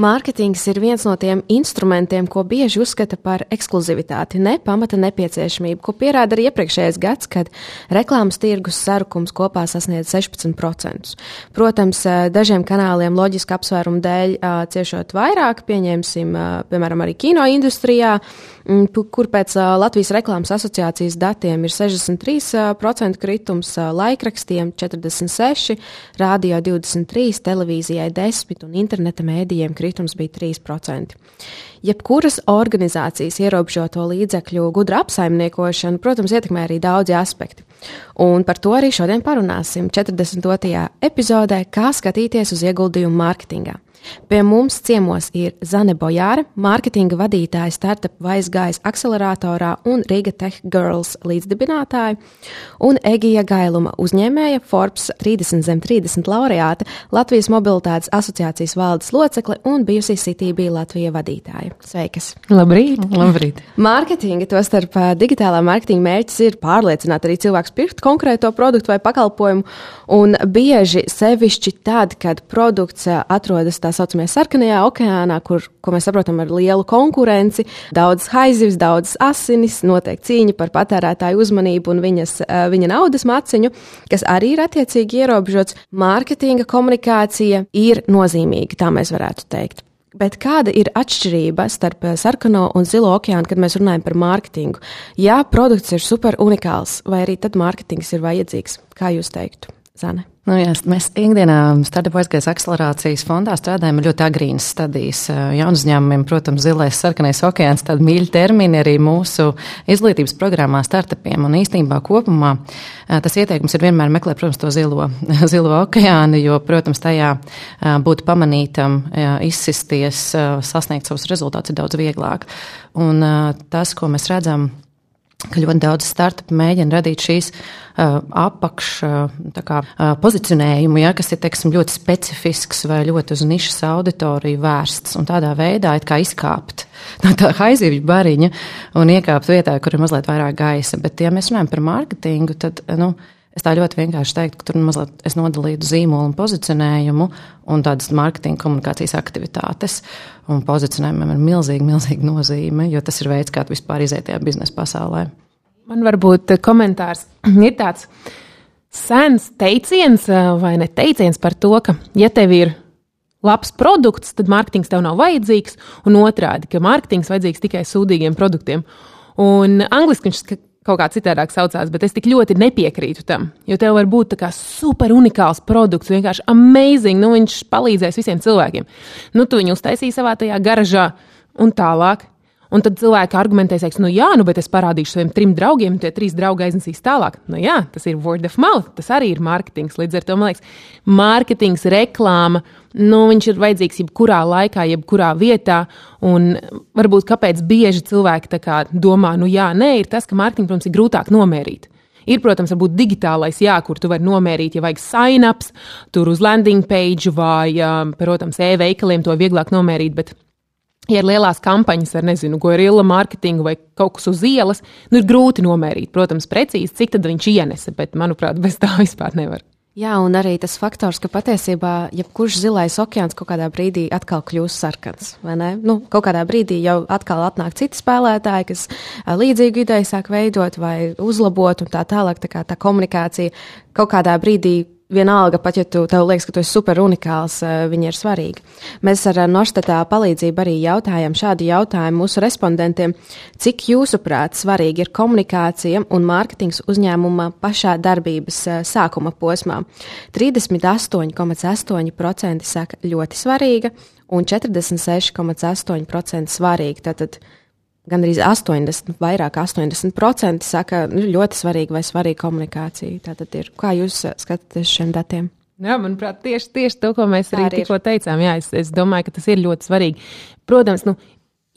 Mārketings ir viens no tiem instrumentiem, ko bieži uzskata par ekskluzivitāti, ne pamata nepieciešamību, ko pierāda arī iepriekšējais gads, kad reklāmas tirgus sarukums kopā sasniedz 16%. Protams, dažiem kanāliem loģiski apsvērumu dēļ ciešot vairāk, pieņemsim, piemēram, arī kino industrijā, kur pēc Latvijas reklāmas asociācijas datiem ir 63% kritums, laikrakstiem 46%, rādio 23%, televīzijai 10% un interneta mēdījiem kritums bija 3%. Jebkuras organizācijas ierobežoto līdzekļu gudra apsaimniekošana, protams, ietekmē arī daudzi aspekti. Un par to arī šodien parunāsim 42. epizodē, kā skatīties uz ieguldījumu mārketingā. Pie mums ciemos ir Zane Bojāra, mārketinga vadītāja startup Vaisgājas akceleratorā un Riga Tech Girls līdzdibinātāja, un Egija Gailuma uzņēmēja Forbes 30 zem 30 laureāte, Latvijas mobilitātes asociācijas valdes locekle un bijusi CTB Latvija vadītāja. Sveikas! Labrīt! Labrīt. Mārketinga, to starp digitālā mārketinga mērķis ir pārliecināt arī cilvēks pirkt konkrēto produktu vai pakalpojumu, un bieži sevišķi tad, kad produkts atrodas tā tā saucamajā sarkanajā okeānā, kur, ko mēs saprotam ar lielu konkurenci, daudz haizivs, daudz asinis, notiek cīņa par patērētāju uzmanību un viņas, eh, viņa naudas maciņu, kas arī ir attiecīgi ierobežots. Mārketinga komunikācija ir nozīmīga, tā mēs varētu teikt. Bet kāda ir atšķirība starp eh, sarkano un zilo okeānu, kad mēs runājam par mārketingu? Ja produkts ir super unikāls, vai arī tad mārketings ir vajadzīgs? Kā jūs teiktu, Zane? Nu, jā, mēs ikdienā Startup aizgājas akcelerācijas fondā strādājam ļoti agrīnas stadijas. Jaunu uzņēmumiem, protams, zilais, sarkanais okeāns, tādi mīļi termini arī mūsu izglītības programmā startupiem. Un īstenībā kopumā tas ieteikums ir vienmēr meklēt, protams, to zilo, zilo okeānu, jo, protams, tajā būt pamanītam, izsisties, sasniegt savus rezultātus ir daudz vieglāk. Un tas, ko mēs redzam, ka ļoti daudz startupu mēģina radīt šīs uh, apakš uh, kā, uh, pozicionējumu, ja, kas ir teiksim, ļoti specifisks vai ļoti uz nišas auditoriju vērsts, un tādā veidā izkāpt no tā haizīvju bariņa un iekāpt vietā, kur ir mazliet vairāk gaisa. Bet, ja mēs runājam par mārketingu, tad. Nu, Es tā ļoti vienkārši teiktu, ka tur mazliet es nodalītu zīmolu un pozicionējumu un tādas mārketinga komunikācijas aktivitātes. Un pozicionējumam ir milzīga, milzīga nozīme, jo tas ir veids, kā tu vispār iziet tajā biznesa pasaulē. Man varbūt komentārs ir tāds sens teiciens vai ne teiciens par to, ka, ja tev ir labs produkts, tad mārketings tev nav vajadzīgs, un otrādi, ka mārketings vajadzīgs tikai sūdīgiem produktiem. Un angliski viņš kaut kā citādāk saucās, bet es tik ļoti nepiekrītu tam. Jo tev var būt super unikāls produkts, vienkārši amazing. Nu, viņš palīdzēs visiem cilvēkiem. Nu, tu viņu uztaisīji savā tajā garažā un tālāk. Un tad cilvēki argumentēs, ka, nu, jā, nu, bet es parādīšu saviem trim draugiem, tie trīs draugi aiznesīs tālāk. Nu, jā, tas ir word of mouth, tas arī ir mārketings. Līdz ar to man liekas, mārketings, reklāma, nu, viņš ir vajadzīgs jebkurā laikā, jebkurā vietā. Un varbūt kāpēc bieži cilvēki domā, nu, jā, nē, ir tas, ka mārketingu, protams, ir grūtāk nomērīt. Ir, protams, varbūt digitālais, jā, kur tu vari nomērīt, ja vajag sign-ups, tur uz landing page vai, protams, e-veikaliem to vieglāk nomērīt. Bet ja ir lielās kampaņas ar, nezinu, gorilla mārketingu vai kaut kas uz ielas, nu ir grūti nomērīt, protams, precīzi, cik tad viņš ienesa, bet, manuprāt, bez tā vispār nevar. Jā, un arī tas faktors, ka patiesībā jebkurš zilais okeāns kaut kādā brīdī atkal kļūs sarkans. Nu, kaut kādā brīdī jau atkal atnāk citi spēlētāji, kas līdzīgu ideju sāk veidot vai uzlabot, un tā tālāk tā, tā komunikācija kaut kādā brīdī vienalga, pat ja tu, tev liekas, ka tu esi super unikāls, eh, viņi ir svarīgi. Mēs ar Norstetā palīdzību arī jautājam šādu jautājumu mūsu respondentiem, cik jūsuprāt svarīgi ir komunikācija un mārketings uzņēmuma pašā darbības eh, sākuma posmā. 38,8% saka ļoti svarīga un 46,8% svarīga. Tātad gan arī 80, vairāk 80% saka, nu, ļoti svarīga vai svarīga komunikācija. Tātad ir, kā jūs skatāties šiem datiem? Jā, manuprāt, tieši, tieši to, ko mēs arī, arī tikko teicām. Jā, es, es domāju, ka tas ir ļoti svarīgi. Protams, nu,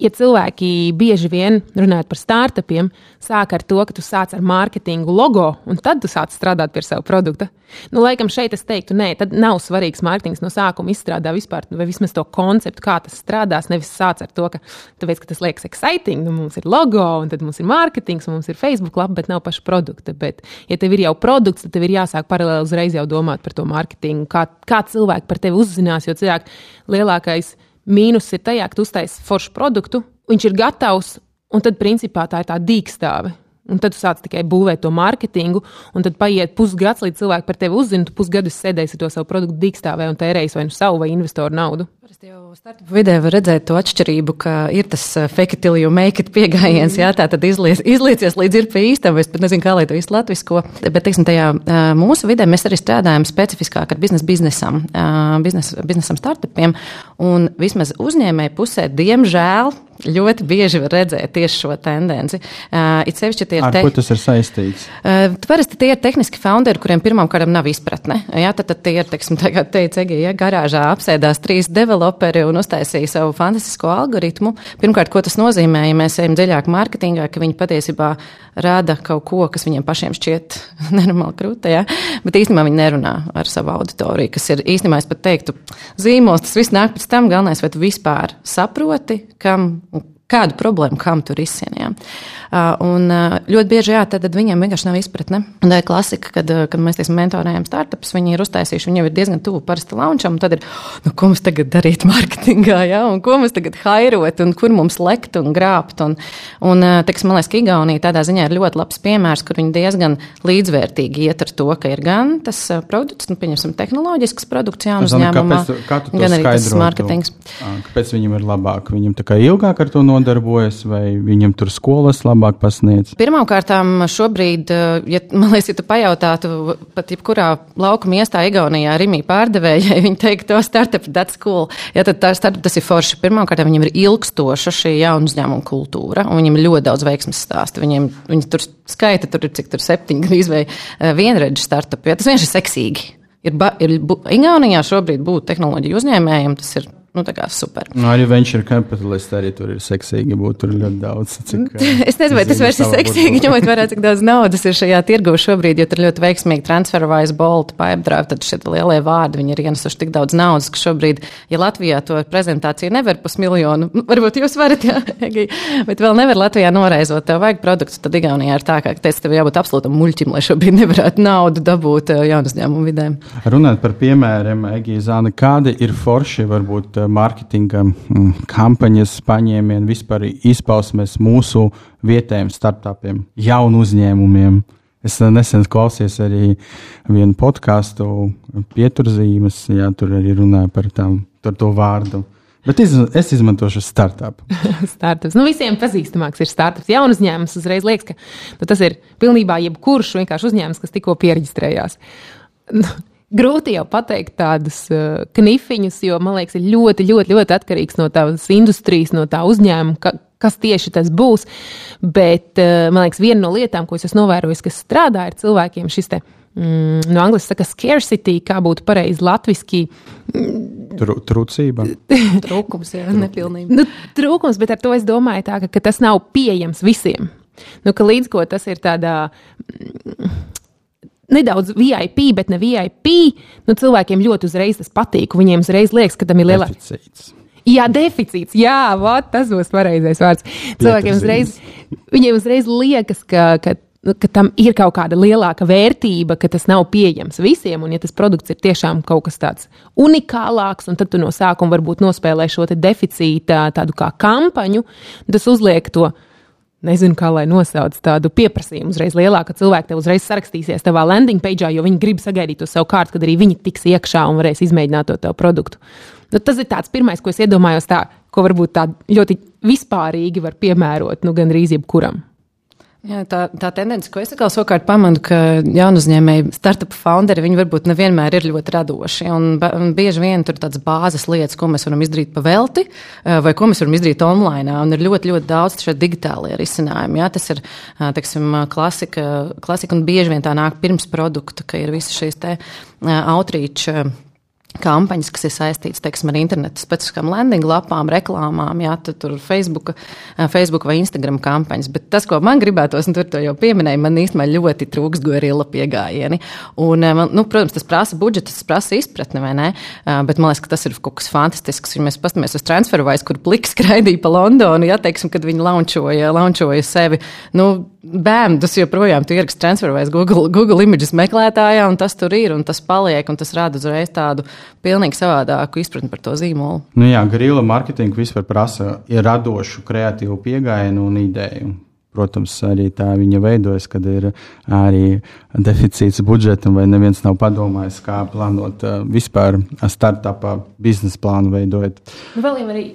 ja cilvēki bieži vien runājot par startupiem, sāk ar to, ka tu sāc ar mārketingu logo, un tad tu sāc strādāt pie sava produkta. Nu, laikam šeit es teiktu, nē, tad nav svarīgs mārketings no sākuma izstrādā vispār, vai vismaz to konceptu, kā tas strādās. Nevis sāc ar to, ka, tāpēc, ka tas liekas exciting, nu, mums ir logo, un tad mums ir mārketings, un mums ir Facebook lapa, bet nav paša produkta. Bet, ja tev ir jau produkts, tad tev ir jāsāk paralēli uzreiz jau domāt par to mārketingu, kā, kā cilvēki par tevi uzzinās, jo cilvēki lielākais ir Mīnus ir tajā, ka tu uztaisīji foršu produktu, viņš ir gatavs, un tad principā tā ir tā dīkstāve. Un tad tu sāc tikai būvēt to mārketingu, un tad paiet pusgads, līdz cilvēki par tevi uzzina. Tu pusgadu sēdēsi to savu produktu dīkstāvē un tērēsi vai nu savu vai investoru naudu. Parasti jau startup vidē var redzēt to atšķirību, ka ir tas uh, fake it you make it pieejams, jā, tā tad izliec, izliecies līdz ir pie īstam, es pat nezinu, kā lai to īsti latvisko, bet, teiksim, tajā uh, mūsu vidē mēs arī strādājam specifiskāk ar biznesa biznesam, uh, biznes, biznesam startupiem, un vismaz uzņēmēju pusē, diemžēl, ļoti bieži var redzēt tieši šo tendenci. Uh, it sevišķi tie ir. Ar te... ko tas ir saistīts? Uh, parasti tie ir tehniski founderi, kuriem pirmām kārtām nav izpratne. Jā, tad, tad tie ir, teiksim, tagad teica, ja garāžā apsēdās trīs developeri un uztaisīja savu fantastisko algoritmu. Pirmkārt, ko tas nozīmē, ja mēs ejam dziļāk mārketingā, ka viņi patiesībā rada kaut ko, kas viņiem pašiem šķiet nenormāli krūta, ja? bet īstenībā viņi nerunā ar savu auditoriju, kas ir īstenībā, es pat teiktu, zīmols, tas viss nāk pēc tam galvenais, vai tu vispār saproti, kam kādu problēmu, kam tur izsienījām. Un ļoti bieži, jā, tad viņiem vienkārši nav izpratne. Tā ir klasika, kad, kad mēs teiksim, mentorējam startups, viņi ir uztaisījuši, viņi jau ir diezgan tuvu parasta launčam, un tad ir, nu, ko mums tagad darīt marketingā, jā, un ko mums tagad hairot, un kur mums lekt un grābt. Un, un teiksim, man liekas, ka Igaunija tādā ziņā ir ļoti labs piemērs, kur viņi diezgan līdzvērtīgi iet ar to, ka ir gan tas produkts, nu, pieņemsim, tehnoloģisks produkts jaunu uzņēmumā, gan arī tas marketings. Kāpēc viņam ir labāk? Viņam tā kā ilgāk ar to nodarbojas, vai viņam tur skolas labāk pasniedz? Pirmkārt, šobrīd, eh, ja, man liekas, ja tu pajautātu pat jebkurā laukuma iestā Igaunijā Rimī pārdevējai, viņi teikt, to startup, that's cool. Ja tad tā startup tas ir forši. Pirmkārt, viņiem ir ilgstoša šī jaunu uzņēmumu kultūra, un viņiem ir ļoti daudz veiksmes stāstu. Viņiem, viņi tur skaita, tur ir cik tur septiņi gandrīz vai eh, vienreidžu startup. Ja, tas vienkārši ir seksīgi. Ir, ba, ir Igaunijā šobrīd būt tehnoloģiju uzņēmējiem, tas ir Nu, tā kā super. Nu, arī venture capitalisti arī tur ir seksīgi būt. Tur ir ļoti daudz. Cik, es nezinu, vai tas vairs ir seksīgi, ņemot vērā, cik daudz naudas ir šajā tirgu šobrīd, jo tur ļoti veiksmīgi TransferWise, Bolt, Pipedrive, tad šie lielie vārdi, viņi ir ienesuši tik daudz naudas, ka šobrīd, ja Latvijā to prezentāciju nevar pusmiljonu, nu, varbūt jūs varat, jā, bet vēl nevar Latvijā noreizot, tev vajag produktu, tad Igaunijā ir tā, ka, teicu, tev jābūt absolūtam muļķim, lai šobrīd nevarētu naudu dabūt eh, jaunu uzņēmumu vidēm. Runāt par piemēriem, Egija Zāna, kādi ir forši varbūt mārketinga mm, kampaņas paņēmieni, vispār izpausmes mūsu vietējiem startupiem, jaunu uzņēmumiem. Es nesen klausījos arī vienu podkāstu, pieturzīmes, jā, tur arī runāja par tām, par to vārdu. Bet es, es izmantošu startup. startups. Nu, visiem pazīstamāks ir startups. Jaunu uzņēmums uzreiz liekas, ka nu, tas ir pilnībā jebkurš vienkārši uzņēmums, kas tikko pierģistrējās. Grūti jau pateikt tādus uh, knifiņus, jo man liekas, ir ļoti, ļoti, ļoti atkarīgs no tās industrijas, no tā uzņēmuma, ka, kas tieši tas būs. Bet uh, man liekas, viena no lietām, ko es esmu novērojis, kas strādā ar cilvēkiem, šis te. Mm, no angļu saka, scarcity, kā būtu pareizi latviešu. Tru, trūcība. trūkums, jā, nepilnība. Nu, trūkums, bet ar to es domāju, tā, ka, ka tas nav pieejams visiem. Nu, līdz ko tas ir tādā. Nedaudz VIP, bet ne VIP. Nu, cilvēkiem ļoti uzreiz tas patīk. Viņiem uzreiz liekas, ka tam ir lielāks. Deficīts. Jā, deficīts. Jā, vāt, tas būs pareizais vārds. Cilvēkiem uzreiz, viņiem uzreiz liekas, ka, ka, nu, ka tam ir kaut kāda lielāka vērtība, ka tas nav pieejams visiem. Un, ja tas produkts ir tiešām kaut kas tāds unikālāks, un tad tu no sākuma varbūt nospēlē šo deficīta tādu kā kampaņu, tas uzliek to nezinu, kā lai nosauc tādu pieprasījumu uzreiz lielāku, ka cilvēki te uzreiz sarakstīsies tavā landing page, jo viņi grib sagaidīt to savu kārtu, kad arī viņi tiks iekšā un varēs izmēģināt to tavu produktu. Nu, tas ir tāds pirmais, ko es iedomājos, tā, ko varbūt tā ļoti vispārīgi var piemērot nu, gan arī jebkuram. Jā, tā, tā tendence, ko es atkal savukārt pamanu, ka jaunu uzņēmēju startup founderi, viņi varbūt nevienmēr ir ļoti radoši. Un, un bieži vien tur ir tādas bāzes lietas, ko mēs varam izdarīt pa velti, vai ko mēs varam izdarīt online. Un ir ļoti, ļoti daudz šie digitālie risinājumi. Jā, tas ir, teiksim, klasika, klasika, un bieži vien tā nāk pirms produkta, ka ir visas šīs te outreach kampaņas, kas ir saistītas teiksim, ar internetu specifiskām landing lapām, reklāmām, jā, tur, Facebook, Facebook vai Instagram kampaņas. Bet tas, ko man gribētos, un tur to jau pieminēja, man īstenībā ļoti trūkst gorila pieejami. Un, nu, protams, tas prasa budžetu, tas prasa izpratni, vai ne? Bet man liekas, ka tas ir kaut kas fantastisks. Ja mēs paskatāmies uz TransferWise, kur pliks skraidīja pa Londonu, ja teiksim, kad viņi launčoja, launčoja sevi. Nu, Bēm, tas joprojām ir ieraksts TransferWise Google, Google Images meklētājā, un tas tur ir, un tas paliek, un tas rada uzreiz tādu pilnīgi savādāku izpratni par to zīmolu. Nu jā, grila mārketinga vispār prasa radošu, kreatīvu pieejamu un ideju. Protams, arī tā viņa veidojas, kad ir arī deficīts budžetam, vai neviens nav padomājis, kā plānot uh, vispār startupā biznesa plānu veidot. Nu, vēl, arī,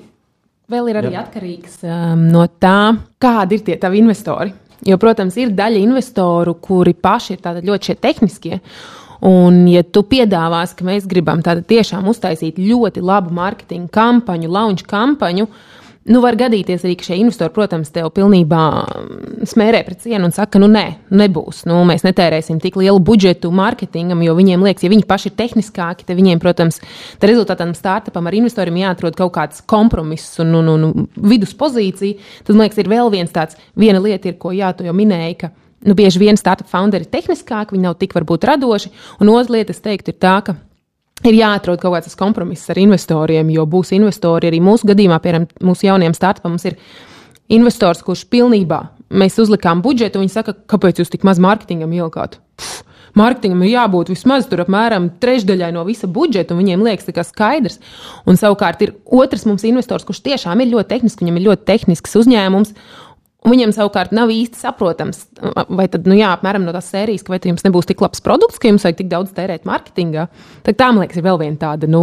vēl ir arī Jā. atkarīgs um, no tā, kādi ir tie tavi investori. Jo, protams, ir daļa investoru, kuri paši ir ļoti tehniskie. Un, ja tu piedāvās, ka mēs gribam tiešām uztaisīt ļoti labu mārketinga kampaņu, launch kampaņu, Nu, var gadīties arī, ka šie investori, protams, tev pilnībā mm, smērē pret sienu un saka, nu, nē, nebūs. Nu, mēs netērēsim tik lielu budžetu mārketingam, jo viņiem liekas, ja viņi paši ir tehniskāki, tad viņiem, protams, tā rezultātā tam startupam ar investoriem jāatrod kaut kāds kompromiss un, un, un, viduspozīcija. Tad, man liekas, ir vēl viens tāds, viena lieta, ir, ko jā, tu jau minēji. Nu, bieži vien startup founderi ir tehniskāki, viņi nav tik varbūt radoši. Un otra lieta, es teiktu, ir tā, ka ir jāatrod kaut kāds kompromiss ar investoriem, jo būs investori arī mūsu gadījumā, piemēram, mūsu jaunajiem startupam. Investors, kurš pilnībā mēs uzlikām budžetu, viņi saka, kāpēc jūs tik maz mārketingam ielikāt? Mārketingam ir jābūt vismaz apmēram trešdaļai no visa budžeta, un viņiem liekas, tas ir skaidrs. Un savukārt ir otrs mums investors, kurš tiešām ir ļoti tehnisks, viņam ir ļoti tehnisks uzņēmums, viņam savukārt nav īsti saprotams, vai tad, nu, jā, apmēram no tās sērijas, ka jums nebūs tik labs produkts, ka jums vajag tik daudz tērēt mārketingā. Tad tā, man liekas, ir vēl viena tāda nu,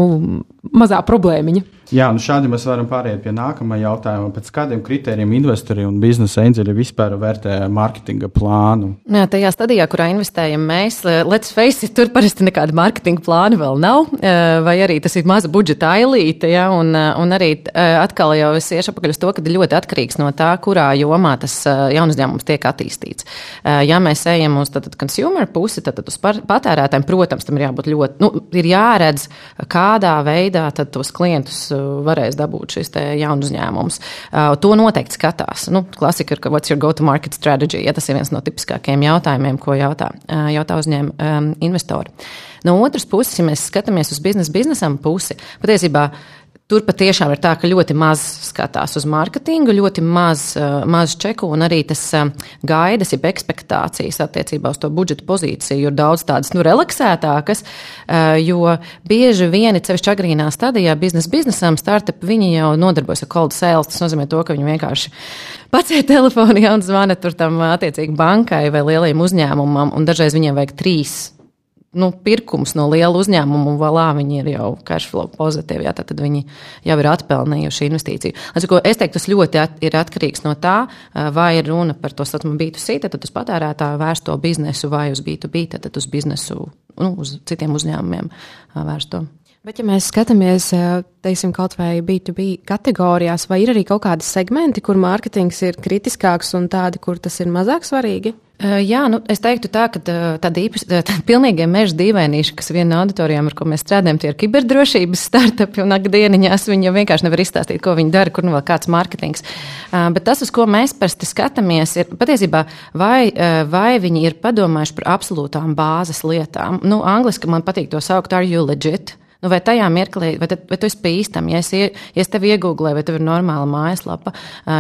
mazā problēmiņa. Jā, nu šādi mēs varam pāriet pie nākamā jautājuma. Pēc kādiem kritērijiem investori un biznesa eņģeļi vispār vērtē mārketinga plānu? Jā, tajā stadijā, kurā investējam mēs, eh, let's face it, tur parasti nekāda mārketinga plāna vēl nav, eh, vai arī tas ir maza budžeta ailīte, ja, un, eh, un arī atkal jau es iešu apakaļ uz to, ka ļoti atkarīgs no tā, kurā jomā tas jaunu uzņēmums tiek attīstīts. Ja mēs ejam uz tātad, consumer pusi, tad, uz patērētājiem, protams, tam ir jābūt ļoti, nu, ir jāredz, kādā veidā tos klientus varēs dabūt šis jaunu uzņēmums. Uh, to noteikti skatās. Nu, klasika ir, ka what's your go-to-market strategy? Ja tas ir viens no tipiskākajiem jautājumiem, ko jautā, uh, jautā uzņēmumi um, investori. No otras puses, ja mēs skatāmies uz biznesa biznesam pusi, patiesībā Tur patiešām ir tā, ka ļoti maz skatās uz mārketingu, ļoti maz, uh, maz čeku un arī tas uh, gaidas, jeb ekspektācijas attiecībā uz to budžeta pozīciju ir daudz tādas nu, relaksētākas, uh, jo bieži vien, cevišķi agrīnā stadijā, biznesa biznesam, startup, viņi jau nodarbojas ar cold sales. Tas nozīmē to, ka viņi vienkārši pacēla telefonu un zvana tur tam attiecīgi bankai vai lielajam uzņēmumam, un dažreiz viņiem vajag trīs nu, pirkums no liela uzņēmuma, un valā viņi ir jau cashflow pozitīvi. Jā, tad viņi jau ir atpelnījuši investīciju. Līdz, es teiktu, tas ļoti at, ir atkarīgs no tā, vai ir runa par to saucamu B2C, tad uz patērētāju vērsto biznesu, vai uz B2B, tad uz biznesu, nu, uz citiem uzņēmumiem vērsto. Bet, ja mēs skatāmies, teiksim, kaut vai B2B kategorijās, vai ir arī kaut kādi segmenti, kur mārketings ir kritiskāks un tādi, kur tas ir mazāk svarīgi? Jā, nu, es teiktu tā, ka tāda īpaša, tā pilnīgie meža dīvainīša, kas viena no auditorijām, ar ko mēs strādājam, tie ir kiberdrošības startupi un akdieniņās, viņi jau vienkārši nevar izstāstīt, ko viņi dara, kur nu vēl kāds mārketings. Bet tas, uz ko mēs parasti skatāmies, ir patiesībā, vai, vai viņi ir padomājuši par absolūtām bāzes lietām. Nu, angliski man patīk to saukt, are you legit? Nu, vai tajā mirklī, vai, tad, vai tu esi pīstam, ja es, ja es tevi iegūlēju, vai tev ir normāla mājaslapa,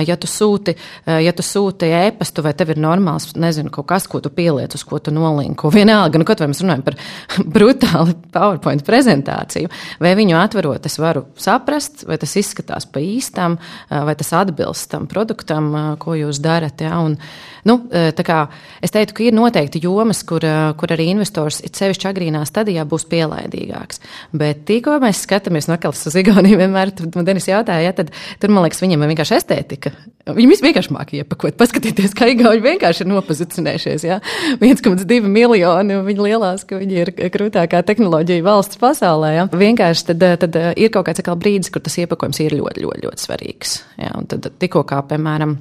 ja tu sūti, ja tu sūti ēpastu, vai tev ir normāls, nezinu, kaut kas, ko tu pieliec, uz ko tu nolinko. Vienalga, nu, kaut vai mēs runājam par brutāli PowerPoint prezentāciju, vai viņu atverot, es varu saprast, vai tas izskatās pa īstam, vai tas atbilst tam produktam, ko jūs darat. Ja? Un, nu, kā, es teiktu, ka ir noteikti jomas, kur, kur arī investors, it sevišķi agrīnā stadijā, būs pielaidīgāks. Bet tikko mēs skatāmies no Kalas uz Igauniju, vienmēr man Denis jautāja, ja, tad tur man liekas, viņiem ir vienkārši estētika. Viņi vienkārši māki iepakot, paskatieties, kā Igauni vienkārši ir nopozicionējušies. Ja. 1,2 miljoni, viņi lielās, ka viņi ir krūtākā tehnoloģija valsts pasaulē. Ja. Vienkārši tad, tad ir kaut kāds brīdis, kur tas iepakojums ir ļoti, ļoti, ļoti svarīgs. Ja. Un tad tikko kā, piemēram,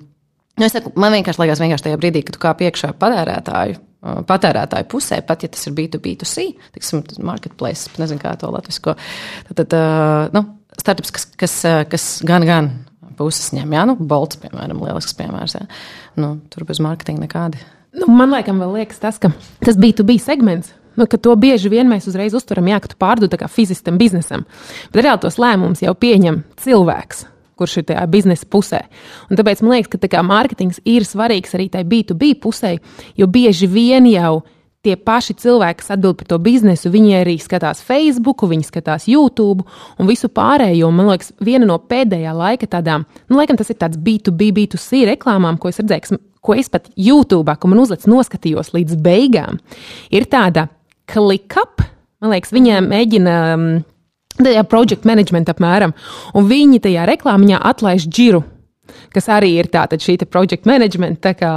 Nu, saku, man vienkārši liekas, vienkārši tajā brīdī, kad tu kā piekšā patērētāju patērētāju pusē, pat ja tas ir B2B2C, tiksim, marketplace, nezinu, kā to latvisko. Tad, tad nu, startups, kas, kas, kas gan, gan puses ņem, jā, nu, Bolts, piemēram, lielisks piemērs, jā. Nu, tur bez mārketinga nekādi. Nu, man liekas, vēl liekas tas, ka tas B2B segments. Nu, to bieži vien mēs uzreiz uztveram, jā, ka tu pārdod kā fizistam biznesam. Bet reāli tos lēmumus jau pieņem cilvēks kurš ir tajā biznesa pusē. Un tāpēc man liekas, ka kā, mārketings ir svarīgs arī tajā B2B pusē, jo bieži vien jau tie paši cilvēki, kas atbild par to biznesu, viņi arī skatās Facebook, viņi skatās YouTube un visu pārējo. Man liekas, viena no pēdējā laika tādām, nu, laikam tas ir tāds B2B, B2C reklāmām, ko es redzēju, ko es pat YouTube, ko man uzlicis, noskatījos līdz beigām, ir tāda ClickUp. Man liekas, viņiem mēģina um, tajā project management apmēram, un viņi tajā reklāmiņā atlaiž džiru. Kas arī ir tāda šī project management tā kā,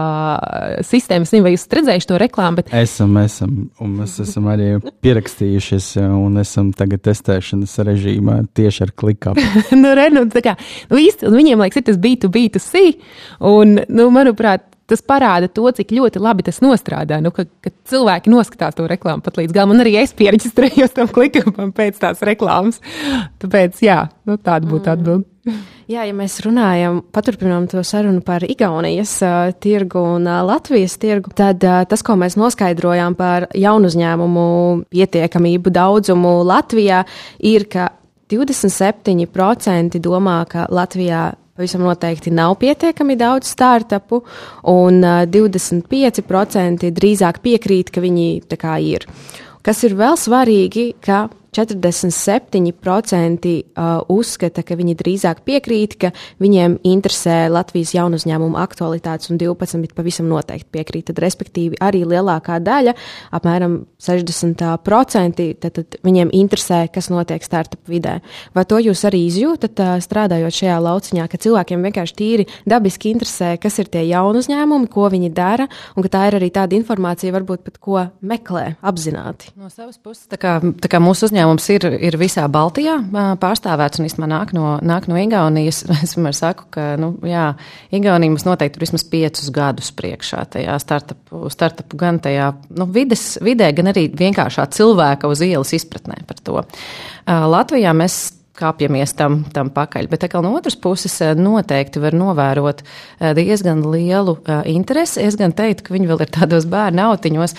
sistēma. Es nezinu, vai jūs redzējuši to reklāmu. Bet... Esam, esam. Un mēs esam arī pierakstījušies, un esam tagad testēšanas režīmā tieši ar klikām. nu, re, nu, kā, nu, īsti, viņiem liekas, ir tas B2B2C. Un, nu, manuprāt, tas parāda to, cik ļoti labi tas nostrādā. Nu, ka, ka cilvēki noskatās to reklāmu pat līdz galam, un arī es pierakstījos tam klikam pēc tās reklāmas. Tāpēc, jā, nu, tāda būtu atbilde. Jā, ja mēs runājam, paturpinām to sarunu par Igaunijas uh, tirgu un uh, Latvijas tirgu, tad uh, tas, ko mēs noskaidrojām par jaunu uzņēmumu pietiekamību daudzumu Latvijā, ir, ka 27% domā, ka Latvijā pavisam noteikti nav pietiekami daudz startupu, un 25% drīzāk piekrīt, ka viņi tā kā ir. Kas ir vēl svarīgi, ka 47% uzskata, ka viņi drīzāk piekrīt, ka viņiem interesē Latvijas jaunu uzņēmumu aktualitātes, un 12% pavisam noteikti piekrīt. Tad, respektīvi, arī lielākā daļa, apmēram 60%, tad, tad viņiem interesē, kas notiek startup vidē. Vai to jūs arī izjūtat, strādājot šajā lauciņā, ka cilvēkiem vienkārši tīri dabiski interesē, kas ir tie jauni uzņēmumi, ko viņi dara, un ka tā ir arī tāda informācija, varbūt pat ko meklē apzināti? No savas puses, tā kā, tā kā mūsu uzņēmumi uzņēmums ir, ir visā Baltijā pārstāvēts un īstenībā nāk no, nāk no Igaunijas. Es vienmēr saku, ka nu, jā, Igaunija mums noteikti ir vismaz piecus gadus priekšā tajā startupu, startupu gan tajā nu, vides, vidē, gan arī vienkāršā cilvēka uz ielas izpratnē par to. Latvijā mēs kāpjamies tam, tam pakaļ. Bet no otras puses eh, noteikti var novērot eh, diezgan lielu eh, interesi. Es gan teiktu, ka viņi vēl ir tādos bērnu autiņos,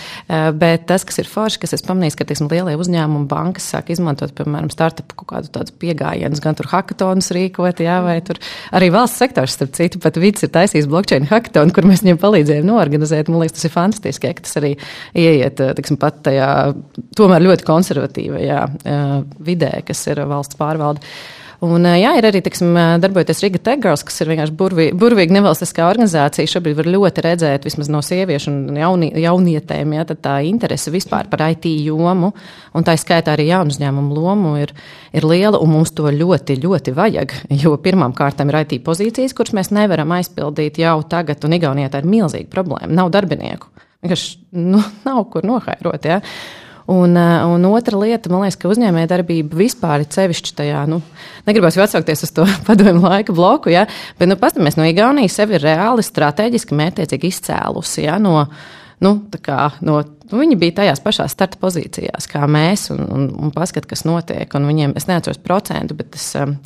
bet tas, kas ir forši, kas es pamanīju, ka teiksim, lielie uzņēmumi bankas sāk izmantot, piemēram, startup kaut kādu tādu pieejamību, gan tur hackathonus rīkot, jā, vai tur arī valsts sektors, starp citu, pat vids ir taisījis blockchain hackathonu, kur mēs viņiem palīdzējām norganizēt. Man liekas, tas ir fantastiski, ka tas arī ieiet, teiksim, pat tajā tomēr ļoti konservatīvajā vidē, kas ir valsts pārvaldība pārvalde. Un, jā, ir arī tiksim, darbojoties Riga Tegals, kas ir vienkārši burvīga, burvīga nevalstiskā organizācija. Šobrīd var ļoti redzēt, vismaz no sieviešu un jauni, jaunietēm, ja, tā interese vispār par IT jomu, un tā skaitā arī jaunu uzņēmumu lomu ir, ir liela, un mums to ļoti, ļoti vajag. Jo pirmām kārtām ir IT pozīcijas, kuras mēs nevaram aizpildīt jau tagad, un Igaunijā tā ir milzīga problēma. Nav darbinieku. Vienkārši nu, nav kur nohairot. Ja. Un, eh, un otra lieta, man liekas, ka uzņēmējdarbība vispār ir sevišķi tajā, nu, negribas jau atsaukties uz to padomu laika bloku, ja, bet, nu, pastamies, no Igaunijas sevi ir reāli strateģiski mērķiecīgi izcēlusi, ja, no, nu, kā, no, nu, viņi bija tajās pašās starta pozīcijās kā mēs, un, un, un paskat, kas notiek, un viņiem, es neatceros procentu, bet es. Um,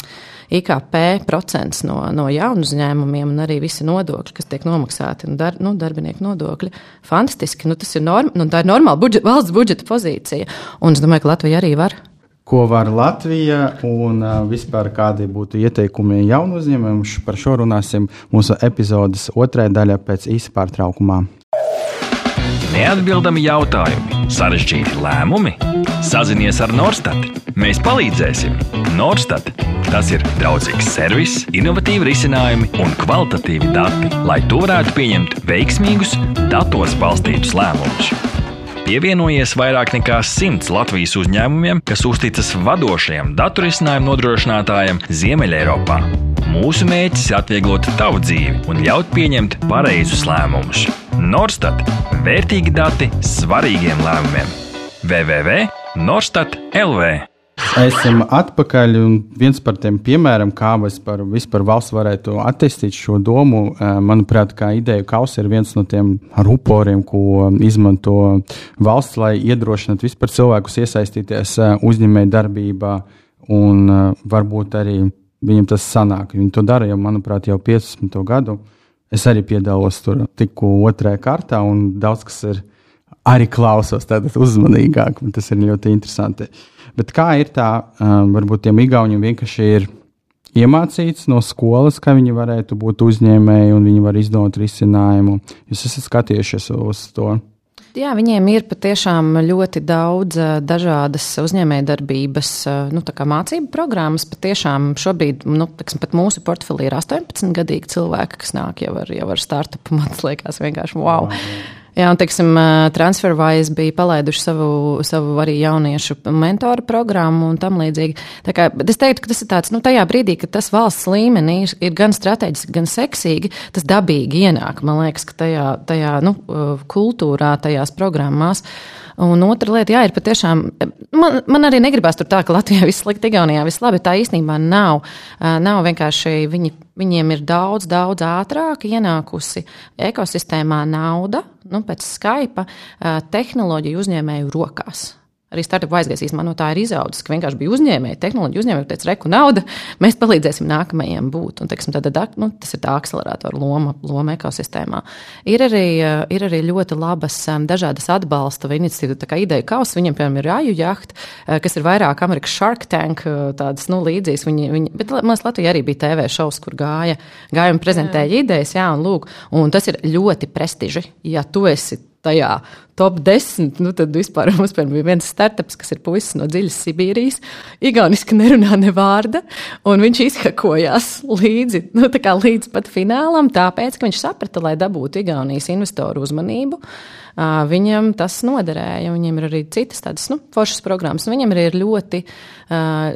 IKP procents no, no jaunu uzņēmumiem un arī visi nodokļi, kas tiek nomaksāti, un dar, nu, darbinieku nodokļi. Fantastiski. Nu, tas ir, norm, nu, ir normāla budžet, valsts budžeta pozīcija. Un es domāju, ka Latvija arī var. Ko var Latvija un vispār kādi būtu ieteikumi jaunu uzņēmumiem? Par šo runāsim mūsu epizodes otrajā daļā pēc īsa pārtraukumā. Neatbildami jautājumi, sarežģīti lēmumi. Sazinies ar Norstat. Mēs palīdzēsim. Norstat Tas ir draudzīgs servis, innovatīvi risinājumi un kvalitatīvi dati, lai tu varētu pieņemt veiksmīgus, datos balstītus lēmumus. Pievienojies vairāk nekā simts Latvijas uzņēmumiem, kas uzticas vadošajam datorisinājumu nodrošinātājam Ziemeļeiropā. Mūsu mērķis ir atvieglot tavu dzīvi un ļaut pieņemt pareizus lēmumus. Norstat - vērtīgi dati svarīgiem lēmumiem. www.norstat.lv Esam atpakaļ, un viens par tiem piemēram, kā vispār, vispār valsts varētu attīstīt šo domu, manuprāt, kā ideja kaus ir viens no tiem ruporiem, ko izmanto valsts, lai iedrošinātu vispār cilvēkus iesaistīties uzņēmēju darbībā, un varbūt arī viņam tas sanāk. Viņi to dara jau, manuprāt, jau 15 gadu. Es arī piedalos tur tikko otrajā kārtā, un daudz kas ir arī klausos tādā uzmanīgāk. Tas ir ļoti interesanti. Bet kā ir tā, varbūt tiem igauniem vienkārši ir iemācīts no skolas, ka viņi varētu būt uzņēmēji un viņi var izdomāt risinājumu. Jūs esat skatījušies uz to. Jā, viņiem ir patiešām ļoti daudz dažādas uzņēmējdarbības, nu, mācību programmas. Patiešām šobrīd, nu, teksim, pat mūsu portfelī ir 18 gadīgi cilvēki, kas nāk jau ar, jau ar startupu. Man liekas, vienkārši wow. wow. Jā, un, teiksim, TransferWise bija palaiduši savu, savu arī jauniešu mentoru programmu un tam līdzīgi. Tā kā, bet es teiktu, ka tas ir tāds, nu, tajā brīdī, kad tas valsts līmenī ir gan strateģiski, gan seksīgi, tas dabīgi ienāk, man liekas, ka tajā, tajā nu, kultūrā, tajās programmās. Un otra lieta, jā, ir patiešām, man, man arī negribās tur tā, ka Latvijā viss slikti, Igaunijā viss labi. Tā īstenībā nav. Nav vienkārši viņi, viņiem ir daudz, daudz ātrāk ienākusi ekosistēmā nauda, nu, pēc Skype, tehnoloģiju uzņēmēju rokās. Arī startup aizgājis īstenībā no tā ir izaudzis, ka vienkārši bija uzņēmēji, tehnoloģija uzņēmēji, teica, reku nauda, mēs palīdzēsim nākamajiem būt. Un, teiksim, tad, nu, tas ir tā akceleratora loma, loma ekosistēmā. Ir arī, ir arī ļoti labas dažādas atbalsta vai iniciatīvas, tā kā ideja kaus, viņiem, piemēram, ir Aju jacht, kas ir vairāk Amerikas Shark Tank, tādas, nu, līdzīgas. Viņi, viņi, bet mums Latvijā arī bija TV šovs, kur gāja, gāja un prezentēja jā. idejas, jā, un lūk, un tas ir ļoti prestiži, ja tu esi tajā top 10, nu tad vispār mums bija viens startups, kas ir puisis no dziļas Sibīrijas. Igauniski nerunā ne vārda, un viņš izhakojās līdzi, nu, līdz pat finālam, tāpēc, ka viņš saprata, lai dabūtu Igaunijas investoru uzmanību. Uh, viņam tas noderēja. Viņiem ir arī citas tādas nu, foršas programmas. Viņam arī ir ļoti,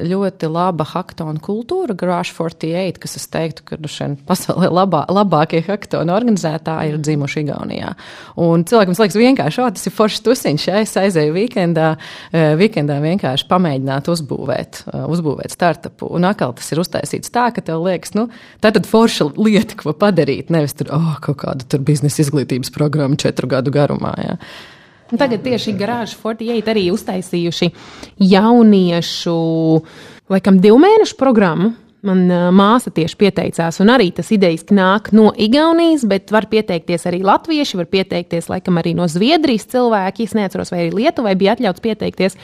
ļoti laba hackathon kultūra, Garage 48, kas es teiktu, ka nu, šeit pasaulē labā, labākie hackathon organizētāji ir dzimuši Igaunijā. Un cilvēkam liekas vienkārši, o, tas ir foršs tusiņš, ja es aizēju weekendā, weekendā vienkārši pamēģināt uzbūvēt, uzbūvēt startupu. Un atkal tas ir uztaisīts tā, ka tev liekas, nu, tā tad forša lieta, ko padarīt, nevis tur, oh, kaut kāda biznesa izglītības programma četru gadu garumā kopumā. Jā. Un tagad tieši Garāžas 48 arī uztaisījuši jauniešu, laikam, divu mēnešu programmu. Man māsa tieši pieteicās, un arī tas idejas nāk no Igaunijas, bet var pieteikties arī latvieši, var pieteikties laikam arī no Zviedrijas cilvēki. Es neatceros, vai arī Lietuvai bija atļauts pieteikties.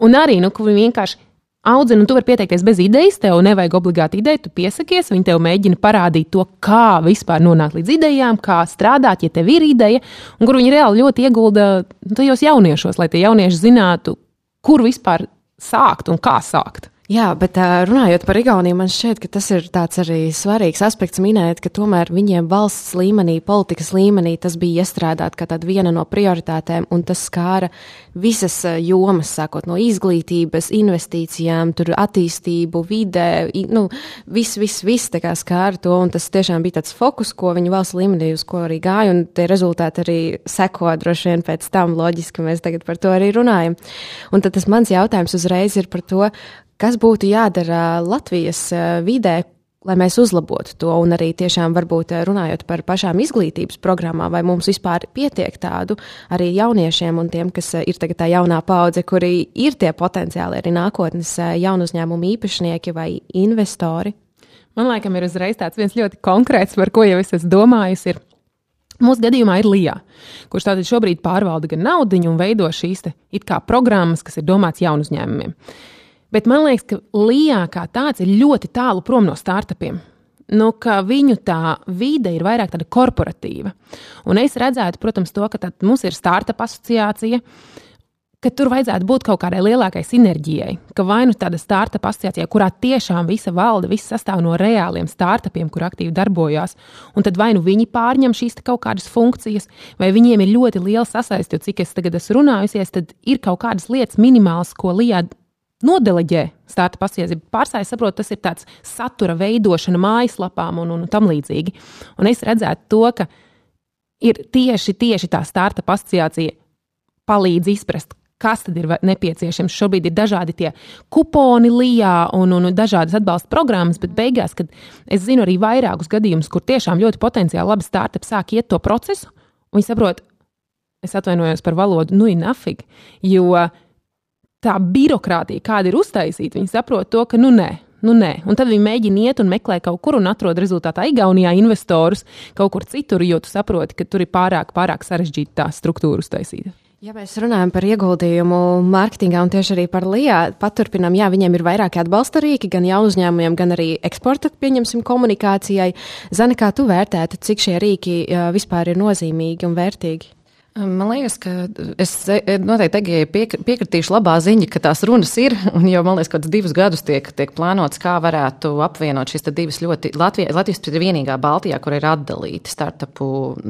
Un arī, nu, kur vienkārši audzina, un tu vari pieteikties bez idejas, tev nevajag obligāti ideju, tu piesakies, viņi tev mēģina parādīt to, kā vispār nonākt līdz idejām, kā strādāt, ja tev ir ideja, un kur viņi reāli ļoti iegulda tajos jauniešos, lai tie jaunieši zinātu, kur vispār sākt un kā sākt. Jā, bet runājot par Igauniju, man šķiet, ka tas ir tāds arī svarīgs aspekts minēt, ka tomēr viņiem valsts līmenī, politikas līmenī tas bija iestrādāt kā tāda viena no prioritātēm, un tas skāra visas jomas, sākot no izglītības, investīcijām, tur attīstību, vidē, nu, viss, viss, viss tā kā skāra to, un tas tiešām bija tāds fokus, ko viņi valsts līmenī uz ko arī gāja, un tie rezultāti arī seko droši vien pēc tam, loģiski mēs tagad par to arī runājam. Un tad tas mans jautājums uzreiz ir par to, Kas būtu jādara Latvijas eh, vidē, lai mēs uzlabotu to, un arī tiešām varbūt eh, runājot par pašām izglītības programmām, vai mums vispār pietiek tādu arī jauniešiem un tiem, kas eh, ir tagad tā jaunā paudze, kuri ir tie potenciāli arī nākotnes jaunu uzņēmumu īpašnieki vai investori? Man liekas, ir uzreiz tāds viens ļoti konkrēts, par ko jau es esmu domājusi. Ir. Mūsu gadījumā ir Lija, kurš tātad šobrīd pārvalda gan naudu un veido šīs programmas, kas ir domāts jaunu uzņēmumiem. Bet man liekas, ka Lijā kā tāds ir ļoti tālu prom no startupiem. Nu, viņu tā vide ir vairāk tāda korporatīva. Un es redzētu, protams, to, ka mums ir startup asociācija, ka tur vajadzētu būt kaut kādai lielākai sinerģijai. Ka vai nu tāda startup asociācija, kurā tiešām visa valde, viss sastāv no reāliem startupiem, kur aktīvi darbojās, un tad vai nu viņi pārņem šīs kaut kādas funkcijas, vai viņiem ir ļoti liela sasaiste, jo cik es tagad esmu runājusies, tad ir kaut kādas lietas minimālas, ko Lijā nodeleģē starta pasiedzību. Pārstāvjiem saprot, tas ir tāds satura veidošana mājaslapām un, un tam līdzīgi. Un es redzētu to, ka ir tieši, tieši tā starta asociācija palīdz izprast, kas tad ir nepieciešams. Šobrīd ir dažādi tie kuponi lijā un, un dažādas atbalsta programmas, bet beigās, kad es zinu arī vairākus gadījumus, kur tiešām ļoti potenciāli labi startupi sāk iet to procesu, un viņi saprot, es atvainojos par valodu, nu ir nafig, jo tā birokrātija, kāda ir uztaisīta, viņi saprot to, ka nu nē. Nu, nē. un tad viņi mēģina iet un meklē kaut kur un atrod rezultātā Igaunijā investorus kaut kur citur, jo tu saproti, ka tur ir pārāk, pārāk sarežģīta tā struktūra uztaisīta. Ja mēs runājam par ieguldījumu mārketingā un tieši arī par LIA, paturpinām, jā, viņiem ir vairāki atbalsta rīki, gan jau uzņēmumiem, gan arī eksporta, pieņemsim, komunikācijai. Zani, kā tu vērtētu, cik šie rīki vispār ir nozīmīgi un vērtīgi? Man liekas, ka es noteikti Egejai piekritīšu labā ziņa, ka tās runas ir, un jau, man liekas, kādus divus gadus tiek, tiek plānots, kā varētu apvienot šīs divas ļoti, Latvijas, Latvijas ir vienīgā Baltijā, kur ir atdalīta startupu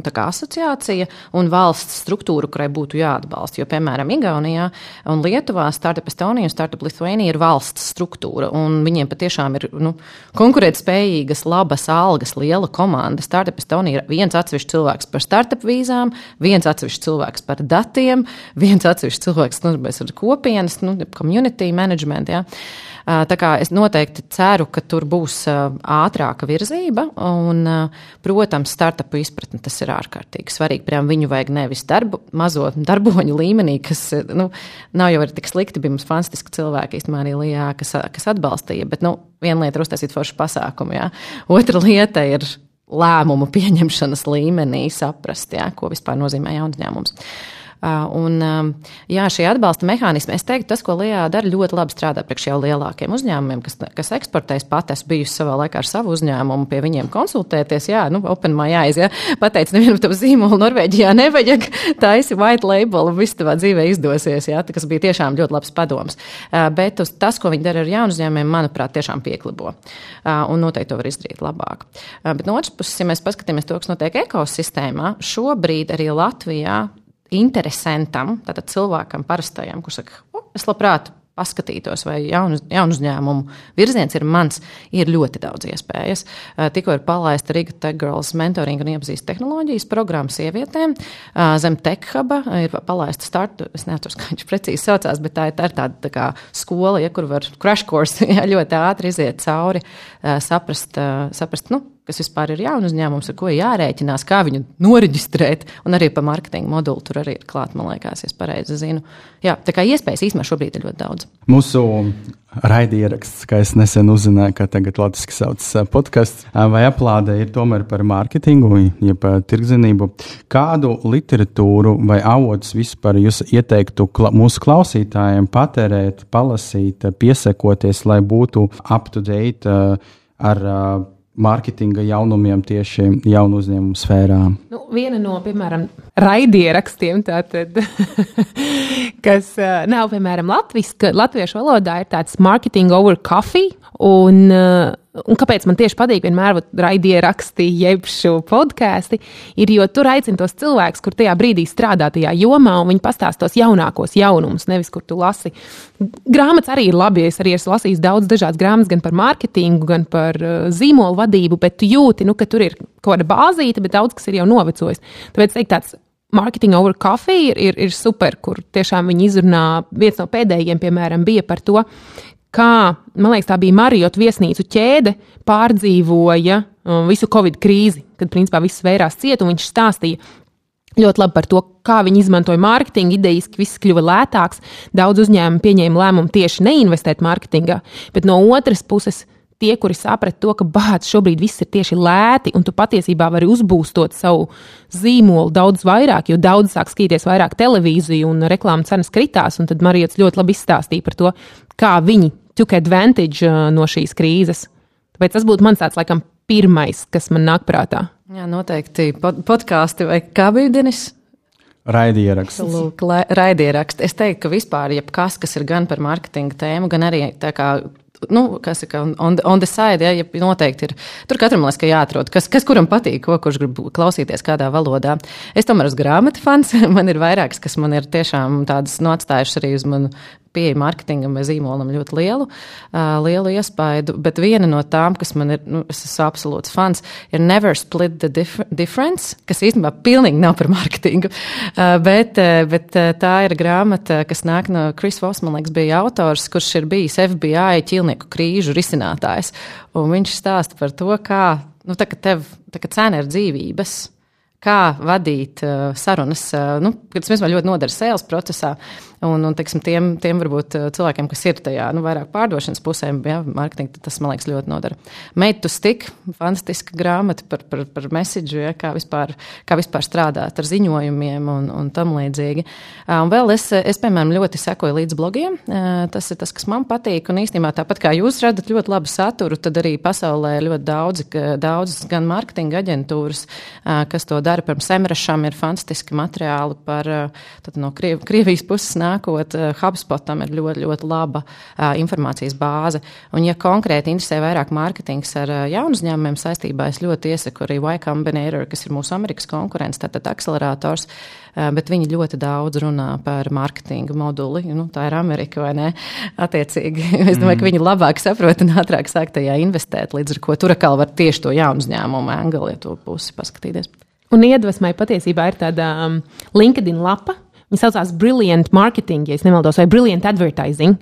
kā, asociācija un valsts struktūra, kurai būtu jāatbalsta. Jo, piemēram, Igaunijā un Lietuvā Startup Estonia un Startup Lithuania ir valsts struktūra, viņiem patiešām ir nu, konkurētspējīgas, labas algas, liela komanda. Startup Estonia ir viens atsevišķs cilvēks par startup vīzām, viens atsevišķs atsevišķs cilvēks par datiem, viens atsevišķs cilvēks nodarbojas ar kopienas, nu, community management. Ja. Tā kā es noteikti ceru, ka tur būs ātrāka virzība, un, protams, startupu izpratne tas ir ārkārtīgi svarīgi. Piemēram, viņu vajag nevis darbu, mazo darboņu līmenī, kas nu, nav jau tik slikti, bija mums fantastiski cilvēki īstenībā arī Lijā, kas, kas atbalstīja, bet nu, viena lieta ir uztaisīt foršu pasākumu, jā. otra lieta ir lēmumu pieņemšanas līmenī saprast, jā, ko vispār nozīmē jauns uzņēmums. Un, jā, šie atbalsta mehānismi, es teiktu, tas, ko Lijā dara, ļoti labi strādā priekš jau lielākiem uzņēmumiem, kas, kas eksportēs. Pat esmu bijusi savā laikā ar savu uzņēmumu, pie viņiem konsultēties. Jā, nu, OpenMai jāiz, jā, pateicu, nevienam tam zīmolu Norvēģijā nevajag, taisi white label, un viss tavā dzīvē izdosies, jā, tas bija tiešām ļoti labs padoms. Bet uz tas, ko viņi dara ar jaunu uzņēmumiem, manuprāt, tiešām pieklibo. Un noteikti to var izdarīt labāk. Bet no otras puses, ja mēs paskatāmies to, kas notiek ekosistēmā, šobrīd arī Latvijā interesantam, tātad cilvēkam, parastajam, kurš saka, oh, es labprāt paskatītos, vai jaunu, jaunu uzņēmumu virziens ir mans, ir ļoti daudz iespējas. Tikko ir palaista Riga Tech Girls mentoring un iepazīst tehnoloģijas programma sievietēm. Zem Tech Huba ir palaista startu, es neatceros, kā viņš precīzi saucās, bet tā ir, tā ir tāda tā kā skola, ja, kur var crash course ja, ļoti ātri iziet cauri, saprast, saprast nu, kas vispār ir jauns uzņēmums, ar ko jārēķinās, kā viņu noreģistrēt. Un arī par marketinga moduli tur arī ir klāta, man liekas, es pareizi zinu. Jā, tā kā iespējas īstenībā šobrīd ir ļoti daudz. Mūsu raidieraksts, kā es nesen uzzināju, ka tagad Latvijas sauc podkāsts, vai aplāde ir tomēr par mārketingu, jeb tirgzinību. Kādu literatūru vai avotus vispār jūs ieteiktu kla mūsu klausītājiem patērēt, palasīt, piesekoties, lai būtu up to date ar mārketinga jaunumiem tieši jaunu uzņēmumu sfērā? Nu, viena no, piemēram, raidierakstiem, tātad, kas nav, piemēram, latviska, latviešu valodā, ir tāds marketing over coffee. Un, uh, Un kāpēc man tieši patīk vienmēr raidīja raksti, jeb šo podkāstu, ir, jo tur aicina tos cilvēkus, kur tajā brīdī strādā tajā jomā, un viņi pastāsta tos jaunākos jaunumus, nevis kur tu lasi. Grāmatas arī ir labi, es arī esmu lasījis daudz dažādas grāmatas, gan par mārketingu, gan par uh, zīmolu vadību, bet tu jūti, nu, ka tur ir kaut kāda bāzīte, bet daudz kas ir jau novecojis. Tāpēc teikt, tāds Marketing over coffee ir, ir, ir super, kur tiešām viņi izrunā. Viens no pēdējiem, piemēram, bija par to, kā, man liekas, tā bija Mariotu viesnīcu ķēde, pārdzīvoja um, visu Covid krīzi, kad principā viss vērās ciet, un viņš stāstīja. Ļoti labi par to, kā viņi izmantoja mārketingu, idejas, ka viss kļuva lētāks. Daudz uzņēmumu pieņēma lēmumu tieši neinvestēt mārketingā, bet no otras puses, tie, kuri saprata to, ka bācis šobrīd viss ir tieši lēti, un tu patiesībā vari uzbūstot savu zīmolu daudz vairāk, jo daudz sāk skatīties vairāk televīziju, un reklāmas cenas kritās. Tad Marijas ļoti labi izstāstīja par to, kā viņi took advantage uh, no šīs krīzes. Tāpēc tas būtu mans tāds, laikam, pirmais, kas man nāk prātā. Jā, noteikti pod podkāsti vai kā bija Denis? Raidieraksts. Raidieraksts. Es teiktu, ka vispār jebkas, kas ir gan par mārketinga tēmu, gan arī tā kā nu, kas ir on, on the side, ja, ja noteikti ir. Tur katram liekas, ka jāatrod, kas, kas kuram patīk, ko kurš grib klausīties kādā valodā. Es tomēr esmu grāmatu fans, man ir vairākas, kas man ir tiešām tādas notstājušas arī uz manu pieeja marketingam vai zīmolam ļoti lielu, lielu iespaidu. Bet viena no tām, kas man ir, nu, es esmu absolūts fans, ir Never Split the dif Difference, kas īstenībā pilnīgi nav par marketingu. Uh, bet, bet tā ir grāmata, kas nāk no Chris Voss, man liekas, bija autors, kurš ir bijis FBI ķilnieku krīžu risinātājs. Un viņš stāsta par to, kā, nu, tā, ka tev, tā, ka cena ir dzīvības kā vadīt uh, sarunas, uh, nu, kas man ļoti noder sales procesā. Un, un teiksim, tiem, tiem varbūt uh, cilvēkiem, kas ir tajā nu, vairāk pārdošanas pusē, ja, mārketinga, tas man liekas ļoti nodara. Made to stick, fantastiska grāmata par, par, par message, ja, kā, vispār, kā vispār strādāt ar ziņojumiem un, un tam līdzīgi. Uh, un vēl es, es, piemēram, ļoti sekoju līdz blogiem. Uh, tas ir tas, kas man patīk. Un īstenībā tāpat kā jūs radat ļoti labu saturu, tad arī pasaulē ir ļoti daudzi, daudz gan mārketinga aģentūras, uh, kas to dara. Pirms Semrašam ir fantastiski materiāli par no Kriev, Krievijas puses nākot, eh, HubSpotam ir ļoti, ļoti laba uh, informācijas bāze. Un, ja konkrēti interesē vairāk mārketings ar uh, jaunu uzņēmumiem saistībā, es ļoti iesaku arī Y Combinator, kas ir mūsu Amerikas konkurents, tātad akcelerators. Bet viņi ļoti daudz runā par mārketinga moduli. Nu, tā ir Amerika, vai ne? Attiecīgi, es domāju, mm. ka viņi labāk saprot un ātrāk sāk tajā investēt, līdz ar ko tur atkal var tieši to jaunu uzņēmumu angli, ja to pusi paskatīties. Un iedvesmai patiesībā ir tāda um, LinkedIn lapa, Viņa saucās Brilliant Marketing, ja nemaldos, vai Brilliant Advertising.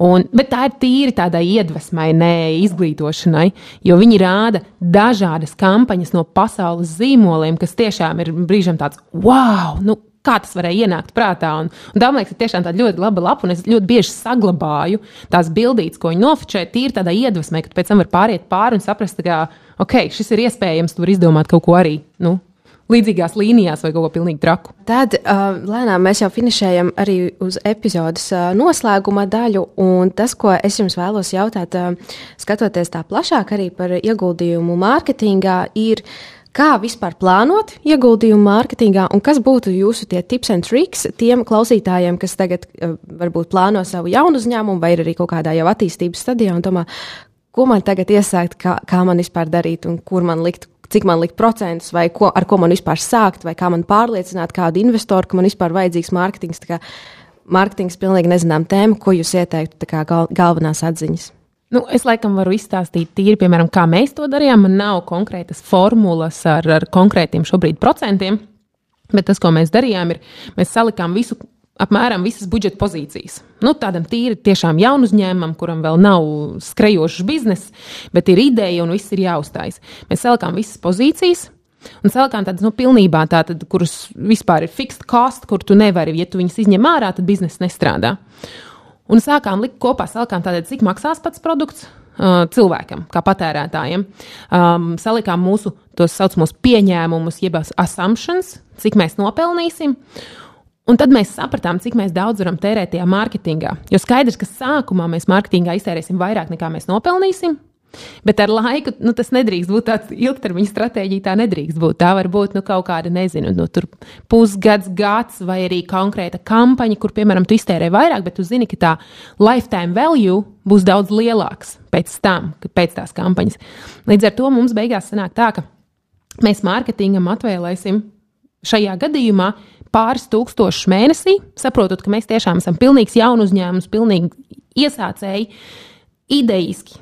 Un, bet tā ir tīri tādai iedvesmai, ne izglītošanai, jo viņi rāda dažādas kampaņas no pasaules zīmoliem, kas tiešām ir brīžam tāds wow! Nu, Kā tas varēja ienākt prātā? Un, un tā, man liekas, ir tiešām tāda ļoti laba lapa, un es ļoti bieži saglabāju tās bildītas, ko viņi nofočē, tīri tādā iedvesmē, ka pēc tam var pāriet pāri un saprast, ka, ok, šis ir iespējams, tu vari izdomāt kaut ko arī nu, līdzīgās līnijās vai kaut ko pilnīgi traku. Tad uh, lēnām mēs jau finišējam arī uz epizodes uh, noslēguma daļu. Un tas, ko es jums vēlos jautāt, uh, skatoties tā plašāk arī par ieguldījumu mārketingā, ir. Kā vispār plānot ieguldījumu mārketingā, un kas būtu jūsu tips and tricks tiem klausītājiem, kas tagad uh, varbūt plāno savu jaunu uzņēmumu, vai ir arī kaut kādā jau attīstības stadijā, un domā, ko man tagad iesākt, kā, kā man vispār darīt, un kur man likt cik man likt procentus, vai ko, ar ko man vispār sākt, vai kā man pārliecināt kādu investoru, ka man vispār vajadzīgs mārketings. Mārketings ir pilnīgi nezinām tēma, ko jūs ieteiktu kā gal, galvenās atziņas. Nu, es laikam varu izstāstīt tīri, piemēram, kā mēs to darījām. Man nav konkrētas formulas ar, ar konkrētiem šobrīd procentiem, bet tas, ko mēs darījām, ir mēs salikām visu apmēram visas budžeta pozīcijas. Nu, tādam tīri tiešām jaunu uzņēmumam, kuram vēl nav skrejošs bizness, bet ir ideja un viss ir jāuzstājas. Mēs salikām visas pozīcijas. Un salikām tādas, nu, pilnībā tādas, kuras vispār ir fixed cost, kur tu nevari, ja tu viņas izņem ārā, tad biznesa nestrādā. Un sākām likt kopā, salikām tātad, cik maksās pats produkts, uh, cilvēkam, kā patērētājiem. Um, salikām mūsu tos saucamos pieņēmumus, jeb assumptions, cik mēs nopelnīsim. Un tad mēs sapratām, cik daudz varam tērēt tajā mārketingā. Jo skaidrs, ka sākumā mēs mārketingā iztērēsim vairāk nekā mēs nopelnīsim. Bet ar laiku nu, tas nedrīkst būt tāds ilgtermiņa stratēģija. Tā nedrīkst būt. Tā var būt nu, kaut kāda, nezinu, nu, pusgads, gads vai arī konkrēta kampaņa, kur, piemēram, tu iztērē vairāk, bet tu zini, ka tā lifetime value būs daudz lielāks pēc tam, pēc tās kampaņas. Līdz ar to mums beigās sanāk tā, ka mēs mārketingam atvēlēsim šajā gadījumā pāris tūkstošus mēnesī, saprotot, ka mēs tiešām esam pilnīgs jaunu uzņēmums, pilnīgi iesācēji, idejiski.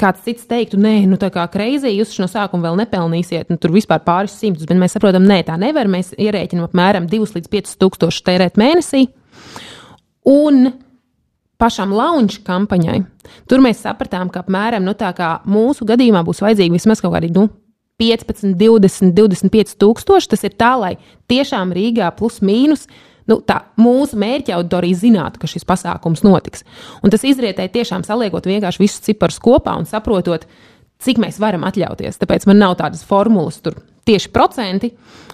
Kāds cits teiktu, nē, nu tā kā kreizī, jūs no sākuma vēl nepelnīsiet, nu tur vispār pāris simtus, bet mēs saprotam, nē, tā nevar. Mēs ierēķinām apmēram 2 līdz 5 tūkstošus tērēt mēnesī. Un pašam launch kampaņai, tur mēs sapratām, ka apmēram nu, mūsu gadījumā būs vajadzīgi vismaz kaut kādi nu, 15, 20, 25 tūkstoši. Tas ir tā, lai tiešām Rīgā plus mīnus. Nu, tā mūsu mērķa auditorija zinātu, ka šis pasākums notiks. Un tas izrietēja tiešām saliekot vienkārši visus ciparus kopā un saprotot, cik mēs varam atļauties. Tāpēc man nav tādas formulas tur tieši procenti,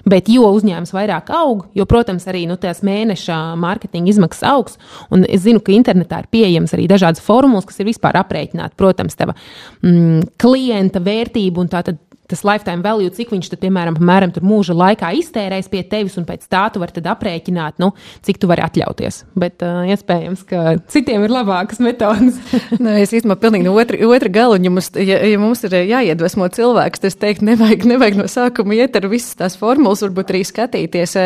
bet jo uzņēmums vairāk aug, jo, protams, arī nu, tās mēneša mārketinga izmaksas augs. Un es zinu, ka internetā ir pieejamas arī dažādas formulas, kas ir vispār aprēķināti. Protams, tava mm, klienta vērtība un tā tad tas lifetime value, cik viņš, tad, piemēram, apmēram, mūža laikā iztērēs pie tevis, un pēc tā tu vari aprēķināt, nu, cik tu vari atļauties. Bet uh, iespējams, ka citiem ir labākas metodas. Nē, es īstenībā pilnīgi no otra, otra gala, ja mums, ja, ja mums ir jāiedvesmo cilvēks, tad es teiktu, nevajag, nevajag no sākuma iet ar visas tās formulas, varbūt arī skatīties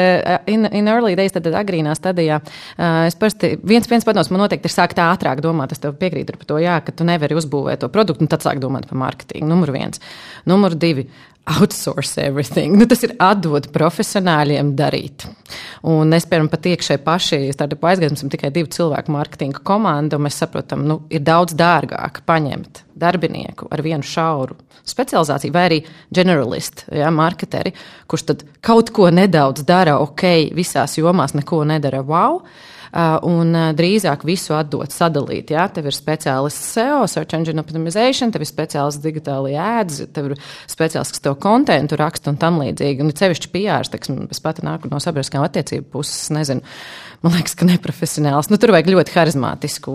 in, in early days, tad agrīnā stadijā. Es parasti, viens, viens padoms man noteikti ir sākt ātrāk domāt, es tev piekrītu par to, jā, ka tu nevari uzbūvēt to produktu, un tad sāk domāt par mārketingu. Numur viens. Numur divi divi outsource everything. Nu, tas ir atdot profesionāļiem darīt. Un es, piemēram, pat iekšēji paši startup aizgājām, esam tikai divi cilvēku mārketinga komanda, un mēs saprotam, nu, ir daudz dārgāk paņemt darbinieku ar vienu šauru specializāciju, vai arī generalistu, ja, marketeri, kurš tad kaut ko nedaudz dara, ok, visās jomās neko nedara wow un uh, drīzāk visu atdot, sadalīt. Jā, tev ir speciālists SEO, Search Engine Optimization, tev ir speciālists digitālajā ēdz, tev ir speciālists, kas tev kontentu raksta un tam līdzīgi. Un cevišķi PR, teiksim, es pati nāku no sabiedriskām attiecību puses, nezinu. Man liekas, ka neprofesionāls. Nu, tur vajag ļoti harizmātisku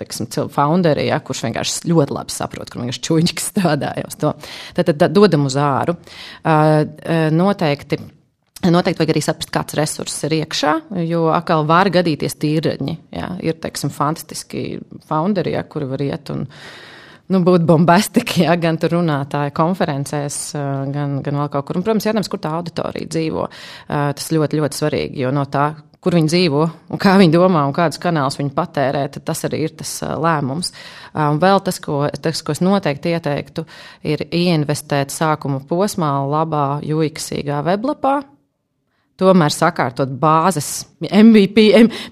teiksim, founderi, ja, kurš vienkārši ļoti labi saprot, kur vienkārši čūņķis strādāja uz to. Tad, tad dodam uz āru. Uh, noteikti Noteikti vajag arī saprast, kāds resurss ir iekšā, jo atkal var gadīties tīraņi. Jā. Ir, teiksim, fantastiski founderi, jā, kuri var iet un nu, būt bombastiski, jā, gan tur runātāja konferencēs, gan, gan vēl kaut kur. Un, protams, jāatcerās, kur tā auditorija dzīvo. Tas ļoti, ļoti svarīgi, jo no tā, kur viņi dzīvo, kā viņi domā, un kādus kanālus viņi patērē, tas arī ir tas lēmums. Un vēl tas, ko, tas, ko es noteikti ieteiktu, ir ieinvestēt sākuma posmā labā, juiksīgā weblapā tomēr sakārtot bāzes, MVP,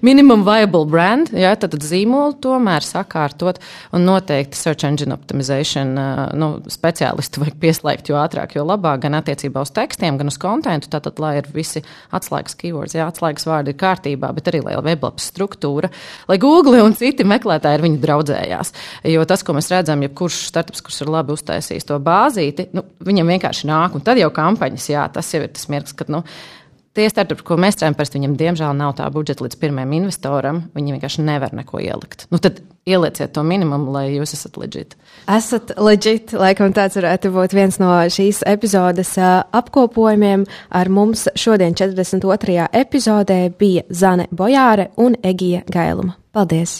minimum viable brand, ja, tad, tad zīmolu tomēr sakārtot un noteikti search engine optimization nu, speciālistu vajag pieslēgt jo ātrāk, jo labāk gan attiecībā uz tekstiem, gan uz kontentu, tātad, lai ir visi atslēgas keywords, jā, atslēgas vārdi ir kārtībā, bet arī lai weblapas struktūra, lai Google un citi meklētāji ar viņu draudzējās. Jo tas, ko mēs redzam, ja kurš startups, kurš ir labi uztaisījis to bāzīti, nu, viņam vienkārši nāk, un tad jau kampaņas, jā, tas jau ir tas mirklis, kad, nu, Tie startupi, ko mēs strādājam, parasti viņam diemžēl nav tā budžeta līdz pirmajam investoram. Viņi vienkārši nevar neko ielikt. Nu, tad ielieciet to minimumu, lai jūs esat leģit. Esat leģit, laikam tāds varētu būt viens no šīs epizodes apkopojumiem. Ar mums šodien 42. epizodē bija Zane Bojāre un Egija Gailuma. Paldies!